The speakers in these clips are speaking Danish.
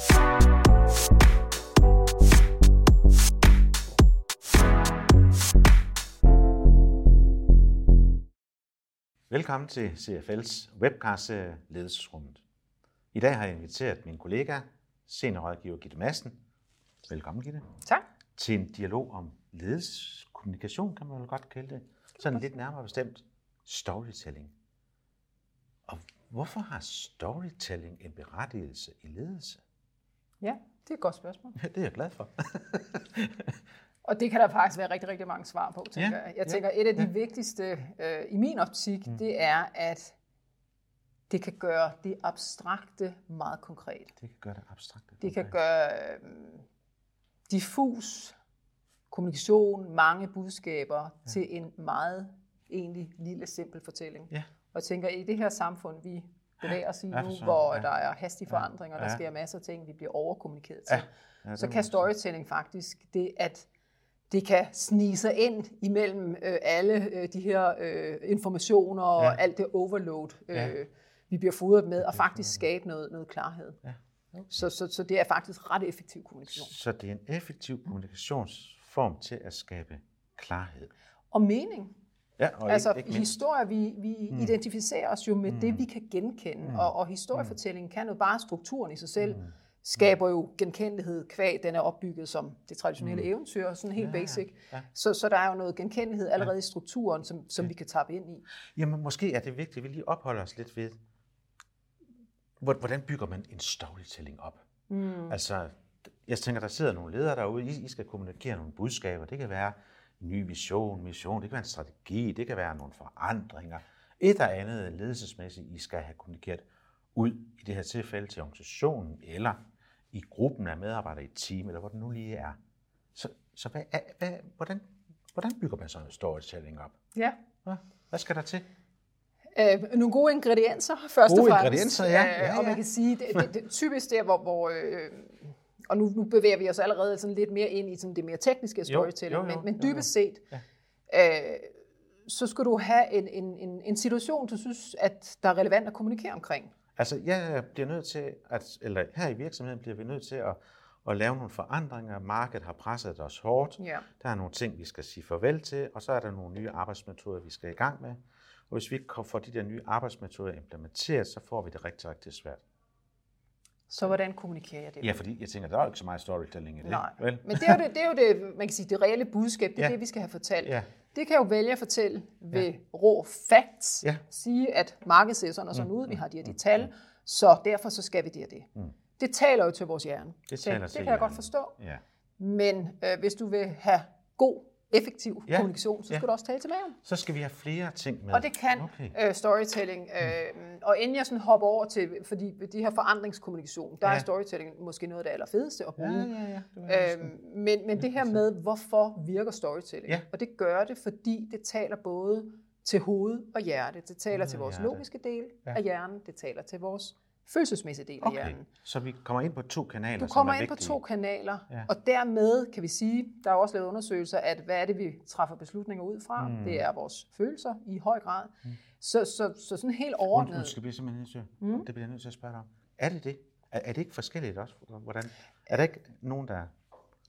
Velkommen til CFL's webcast Ledelsesrummet. I dag har jeg inviteret min kollega, seniorrådgiver Gitte Madsen. Velkommen, Gitte. Tak. Til en dialog om ledelseskommunikation, kan man vel godt kalde det. Sådan lidt nærmere bestemt storytelling. Og hvorfor har storytelling en berettigelse i ledelse? Ja, det er et godt spørgsmål. Ja, det er jeg glad for. Og det kan der faktisk være rigtig, rigtig mange svar på, tænker Ja, jeg. Jeg ja, tænker, et af de ja. vigtigste øh, i min optik, mm. det er, at det kan gøre det abstrakte meget konkret. Det kan gøre det abstrakt. Det kan gøre øh, diffus kommunikation, mange budskaber, ja. til en meget egentlig lille, simpel fortælling. Ja. Og jeg tænker, i det her samfund, vi bevæger os i Ja, nu, søren, hvor ja. der er hastige forandringer, der Ja. sker masser af ting, vi bliver overkommunikeret til, Ja. Ja, så kan storytelling faktisk det, at det kan snige sig ind imellem øh, alle øh, de her øh, informationer og Ja. alt det overload, øh, Ja. vi bliver fodret med, og faktisk skabe noget, noget klarhed. Ja. Okay. Så, så, så det er faktisk ret effektiv kommunikation. Så det er en effektiv kommunikationsform til at skabe klarhed. Og mening. Ja, og Altså ikke, ikke mindst, historier, vi, vi mm. identificerer os jo med mm. det, vi kan genkende, mm. og, og historiefortællingen kan jo bare strukturen i sig selv, mm. skaber jo genkendelighed kvæg, den er opbygget som det traditionelle mm. eventyr, sådan helt Ja, ja, basic. ja. Så, så der er jo noget genkendelighed allerede i strukturen, som, som vi kan tappe ind i. Jamen, måske er det vigtigt, at vi lige opholder os lidt ved, hvor- hvordan bygger man en storytelling op? Mm. Altså, jeg tænker, der sidder nogle ledere derude, I, I skal kommunikere nogle budskaber. Det kan være en ny vision, mission, det kan være en strategi, det kan være nogle forandringer. Et eller andet ledelsesmæssigt, I skal have kommunikeret ud, i det her tilfælde til organisationen, eller i gruppen af medarbejdere i et team, eller hvor det nu lige er. Så, så hvad, hvad, hvordan, hvordan bygger man sådan en storytelling op? Ja. Hvad, hvad skal der til? Øh, nogle gode ingredienser, først Gode og fremmest. ingredienser, ja. Ja, Øh, og ja. man kan sige, det, det, det typisk der, hvor, hvor øh, og nu, nu bevæger vi os allerede sådan lidt mere ind i sådan det mere tekniske af Jo, storytelling, jo, jo, men, men jo, jo. dybest set, øh, så skal du have en, en, en, en situation, du synes, at der er relevant at kommunikere omkring. Altså, jeg bliver nødt til, at, eller her i virksomheden bliver vi nødt til at, at lave nogle forandringer. Markedet har presset os hårdt. Ja. Der er nogle ting, vi skal sige farvel til, og så er der nogle nye arbejdsmetoder, vi skal i gang med. Og hvis vi ikke får de der nye arbejdsmetoder implementeret, så får vi det rigtig, rigtig svært. Så hvordan kommunikerer jeg det? Ja, fordi jeg tænker, der er jo ikke så meget storytelling i det. Nej, Vel? men det er, jo det, det er jo det, man kan sige, det reelle budskab, det er Ja. det, vi skal have fortalt. Ja. Det kan jeg jo vælge at fortælle ved rå facts. Ja. Sige, at markedet ser sådan og sådan ud, vi har de her de tal, så derfor så skal vi det og det. Det taler jo til vores hjerne. Det taler det til kan jeg godt forstå. Ja. Men øh, hvis du vil have god, effektiv Ja. kommunikation, så skal Ja. du også tale til maven. Så skal vi have flere ting med. Og det kan Okay. øh, storytelling. Øh, og inden jeg sådan hopper over til, fordi de her forandringskommunikation, der Ja. er storytelling måske noget af det allerfedeste at Ja, bruge. ja, ja. Det var jeg også. Øhm, men, men det her med, hvorfor virker storytelling? Ja. Og det gør det, fordi det taler både til hoved og hjerte. Det taler Hoved til vores hjerte. logiske del Ja. af hjernen. Det taler til vores følelsesmæssige del af Okay, hjernen. så vi kommer ind på to kanaler, Du kommer er ind på vigtige. to kanaler, Ja. og dermed kan vi sige, der er også lavet undersøgelser, at hvad er det, vi træffer beslutninger ud fra? Mm. Det er vores følelser i høj grad. Så, så, så sådan helt overordnet. skal vi simpelthen nødt til, mm. det bliver nødt til at spørge dig om. Er det det? Er, er det ikke forskelligt også? Hvordan? Er der ikke nogen, der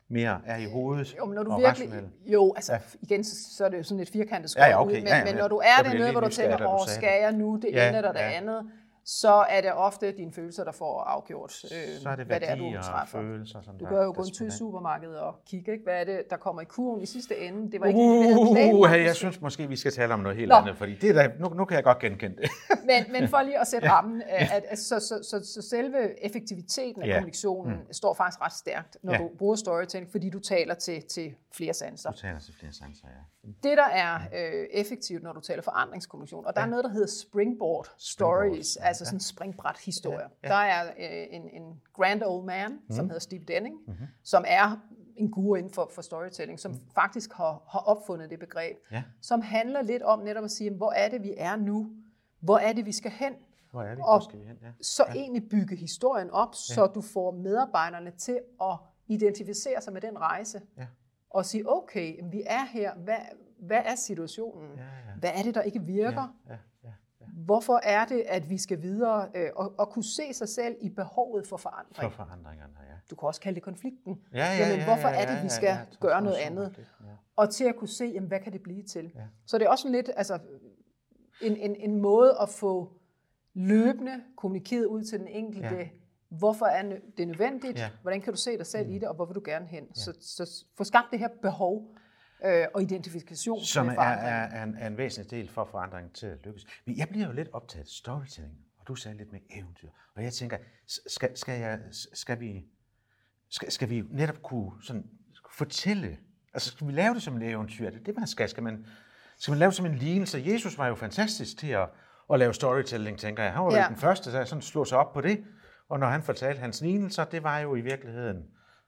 mere er i hovedet Jo, men når du og virkelig, jo, altså Ja. igen, så, så er det jo sådan et firkantet Ja, ja, skåret okay. men, Ja, ja, men ja. når du er dernede, lidt hvor du tænker, åh, skal jeg nu det Ja, ene eller det ja. andet, så er det ofte dine følelser, der får afgjort, øh, Så er det hvad det er, du træffer. følelser, som Du der, kan jo der spiller ind. supermarkedet og kigge, ikke? hvad er det, der kommer i kurven i sidste ende. Det var ikke lige det, vi havde Uh, hey, jeg synes måske, vi skal tale om noget helt Nå. andet, fordi det er da, nu, nu kan jeg godt genkende det. men, men for lige at sætte ja. rammen, at, at, at, så, så, så, så selve effektiviteten af Ja. kommunikationen mm. står faktisk ret stærkt, når Ja. du bruger storytelling, fordi du taler til, til flere sanser. Du taler til flere sanser, ja. Det, der er øh, effektivt, når du taler forandringskommunikation, og der ja. er noget, der hedder springboard stories, ja. Altså sådan springbræt-historier. Ja, ja. Der er øh, en, en grand old man, mm. som hedder Steve Denning, Mhm. mm-hmm. som er en guru inden for, for storytelling, som mm. faktisk har, har opfundet det begreb, Ja. som handler lidt om netop at sige, hvor er det, vi er nu? Hvor er det, vi skal hen? Hvor er det, Og skal vi hen? Ja. Så ja. egentlig bygge historien op, så du får medarbejderne til at identificere sig med den rejse. Ja. Og sige, okay, vi er her. Hvad, hvad er situationen? Ja, ja. Hvad er det, der ikke virker? Ja, ja, ja. Hvorfor er det, at vi skal videre øh, og, og kunne se sig selv i behovet for For forandring? forandringerne, ja. Du kan også kalde det konflikten. Ja, ja, Jamen, ja, hvorfor ja, er det, ja, vi ja, skal ja, gøre noget andet? det, ja. Og til at kunne se, jamen, hvad kan det blive til? Ja. Så det er også lidt altså, en, en, en måde at få løbende kommunikeret ud til den enkelte, Ja. ja. hvorfor er det nødvendigt, Ja. ja. hvordan kan du se dig selv mm. i det, og hvor vil du gerne hen. Ja. Så, så få skabt det her behov øh, og identifikation Som med er, forandring. er, er, en, er en væsentlig del for forandringen til at lykkes. Men jeg bliver jo lidt optaget af storytelling, og du sagde lidt med eventyr. Og jeg tænker, skal, skal, jeg, skal, vi, skal, skal vi netop kunne sådan fortælle, altså skal vi lave det som et eventyr? Er det det, man skal? Skal man, skal man lave det som en lignelse? Jesus var jo fantastisk til at, at lave storytelling, tænker jeg. Han var. Ja. den første, der sådan slog sig op på det. Og når han fortalte hans lignelser, det var jo i virkeligheden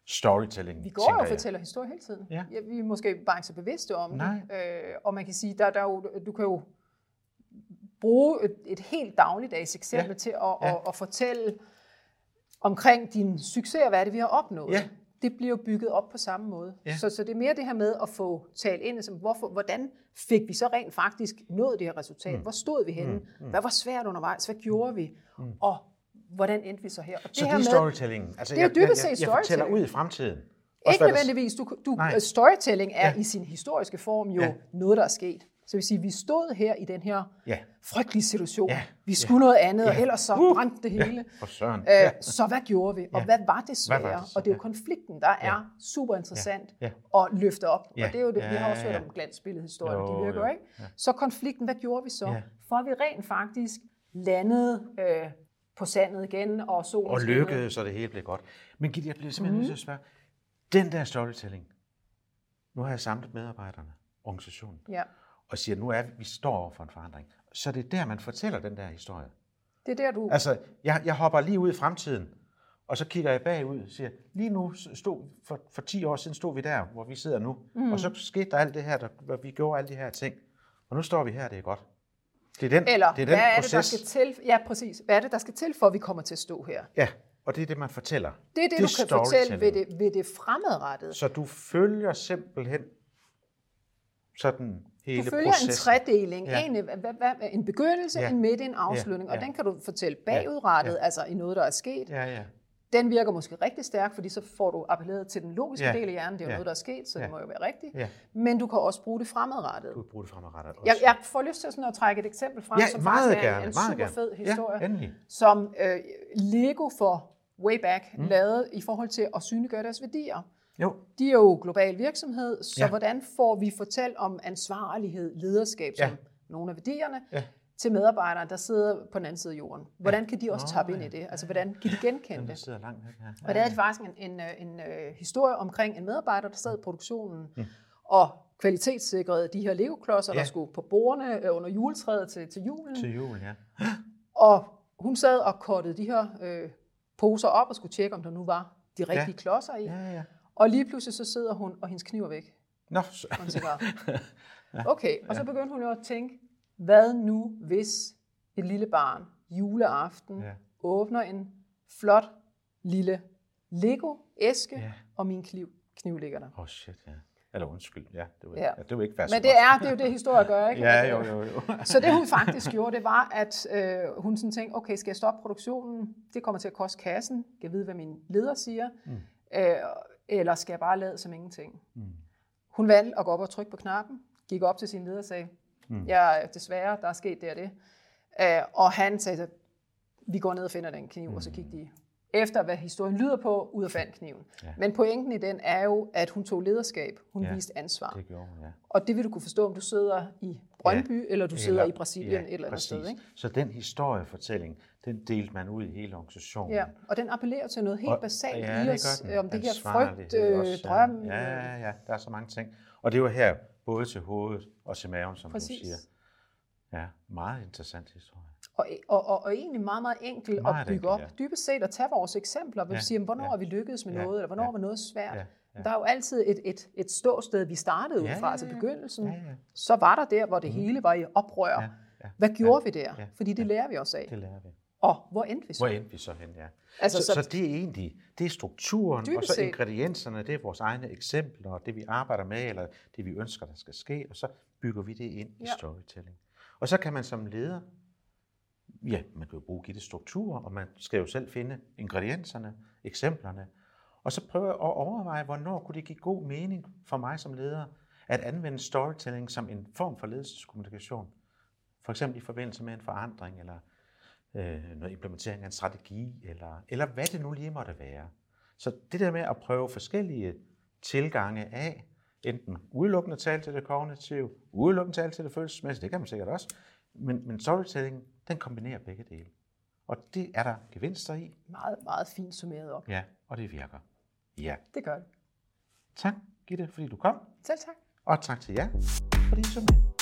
storytelling, Vi går og fortæller historie hele tiden. Ja. Ja, vi er måske bare ikke så bevidste om Nej. det. Øh, og man kan sige, der, der er jo, du kan jo bruge et, et helt dagligdags eksempel Ja. til at, Ja. at, at fortælle omkring din succes og hvad er det, vi har opnået. Ja. Det bliver jo bygget op på samme måde. Ja. Så, så det er mere det her med at få talt ind, som, hvorfor, hvordan fik vi så rent faktisk nået det her resultat? Mm. Hvor stod vi henne? Mm. Hvad var svært undervejs? Hvad gjorde vi? Mm. Og hvordan endte vi så her? Og Så det her er med, storytelling. Altså, Det er dybest set jeg fortæller storytelling. ud i fremtiden. Ikke nødvendigvis. Du, du, Nej. Storytelling er Ja. ja. i sin historiske form jo Ja. ja. noget, der er sket. Så vil sige, vi stod her i den her Ja. frygtelige situation. Ja. Vi skulle noget andet, og Ja. ellers så Uh. brændte det hele. For søren. Øh, Ja. Så hvad gjorde vi, og Ja. hvad var det svære? var det og det er jo Ja. konflikten, der er super interessant Ja. at løfte op. Ja. Og det er jo det, vi har også Ja, hørt ja. om glansbilledhistorier, Jo, de virker jo. ikke? Så konflikten, hvad gjorde vi så? Ja. For vi rent faktisk landede øh, på sandet igen, og solen Og lykkedes, så det hele blev godt. Men Gitte, jeg bliver simpelthen nødt til at spørge. Den der storytelling, nu har jeg samlet medarbejderne, organisationen, Ja. og siger, nu er vi, vi står over for en forandring. Så det er der, man fortæller den der historie. Det er der, du... Altså, jeg, jeg hopper lige ud i fremtiden, og så kigger jeg bagud og siger, lige nu stod, for, for 10 år siden stod vi der, hvor vi sidder nu, mm. og så skete der alt det her, der, vi gjorde alle de her ting, og nu står vi her, det er godt. Det er den, Eller det er den hvad er det, der skal til? Ja, præcis. Hvad er det, der skal til, for at vi kommer til at stå her? Ja, og det er det, man fortæller. Det er det, Det du kan fortælle ved det, ved det fremadrettede. Så du følger simpelthen sådan hele Du følger processen. en tredeling. Ja. En, hvad, hvad, en begyndelse, Ja. en midte, en afslutning. Ja. Og den kan du fortælle bagudrettet, ja. altså i noget, der er sket. Ja, ja. Den virker måske rigtig stærk, fordi så får du appelleret til den logiske Ja. del af hjernen. Det er jo Ja. noget, der er sket, så Ja. det må jo være rigtigt. Ja. Men du kan også bruge det fremadrettet. Du kan bruge det fremadrettet også. Jeg, jeg får lyst til sådan at trække et eksempel frem, ja, som meget faktisk er gerne, en, en meget super gerne. fed historie. Ja, endelig. som øh, Lego for way back mm. lavede i forhold til at synliggøre deres værdier. Jo, De er jo global virksomhed, så Ja. hvordan får vi fortalt om ansvarlighed, lederskab som ja. nogle af værdierne, Ja. Til medarbejdere, der sidder på den anden side af jorden? Hvordan kan de også Nå, tappe ind i det? Altså, hvordan kan de genkende det? sidder langt væk her. Og der er faktisk en, en, øh, en, øh, historie omkring en medarbejder, der sad i produktionen og kvalitetssikrede de her Lego-klodser, Mm. Ja. der skulle på bordene øh, under juletræet til, til julen. Til jul, ja. Og hun sad og kottede de her øh, poser op og skulle tjekke, om der nu var de rigtige ja. klodser i. Ja, ja. Og lige pludselig så sidder hun, og hendes kniv er væk. Nå, så, hun tænker, okay. Og så begyndte hun jo at tænke, hvad nu hvis et lille barn juleaften Ja. åbner en flot lille Lego-æske, Ja. og min kniv, kniv ligger der. Åh, oh, shit, ja. Eller undskyld, ja. Det var, Ja. ja. det var ikke fast Men det er, det er jo det, historier gør, ikke? Ja, At, jo, jo, jo. Så det hun faktisk gjorde, det var, at øh, hun sådan tænkte, okay, skal jeg stoppe produktionen? Det kommer til at koste kassen. Jeg ved, hvad min leder siger. Mm. Øh, eller skal jeg bare lade som ingenting? Mm. Hun valgte at gå op og trykke på knappen, gik op til sin leder og sagde, mm. ja, desværre, der er sket det og det. Øh, og han sagde, så, vi går ned og finder den kniv, mm. og så gik de efter, hvad historien lyder på, ud og fandt kniven. Ja. Men pointen i den er jo, at hun tog lederskab. Hun Ja, viste ansvar. Det gjorde hun, ja. Og det vil du kunne forstå, om du sidder i Brøndby, ja. eller du sidder i Brasilien ja, et eller andet præcis. sted. Ikke? Så den historiefortælling, den delte man ud i hele organisationen. Ja, og den appellerer til noget helt Og- basalt ja, i os, øh, om det her frygt, øh, drøm. Ja, øh, ja, ja, der er så mange ting. Og det var her, både til hovedet og til maven, som Præcis. du siger. Ja, meget interessant historie. Og, og, og, og egentlig meget, meget enkelt Meget at bygge enkelt, op. ja. Dybest set at tage vores eksempler, hvor Ja, vi siger, hvornår ja. har vi lykkedes med Ja, noget, eller hvornår ja. var noget svært. Ja, ja. Der er jo altid et, et, et ståsted, vi startede ud Ja, fra, ja, altså ja. begyndelsen. Ja, ja. Så var der der, hvor det hele var i oprør. Ja, ja, Hvad gjorde vi der? ja, Fordi det lærer vi os af. Det lærer vi. Og hvor endte vi så? Hvor endte vi så hen, ja. Altså, så, så- så, det er egentlig, det er strukturen, og så set. ingredienserne, det er vores egne eksempler, og det vi arbejder med, eller det vi ønsker, der skal ske, og så bygger vi det ind i Ja. storytelling. Og så kan man som leder ja, man kan jo bruge Gittes strukturer, og man skal jo selv finde ingredienserne, eksemplerne, og så prøve at overveje, hvornår kunne det give god mening for mig som leder at anvende storytelling som en form for ledelseskommunikation. For eksempel i forbindelse med en forandring, eller øh, noget implementering af en strategi, eller, eller hvad det nu lige måtte være. Så det der med at prøve forskellige tilgange af, enten udelukkende tale til det kognitive, udelukkende tale til det følelsesmæssige, det kan man sikkert også, men, men storytelling, den kombinerer begge dele. Og det er der gevinster i. Meget, meget fint summeret op. Ja, og det virker. Ja. Det gør det. Tak, Gitte, fordi du kom. Selv tak. Og tak til jer, fordi I så med.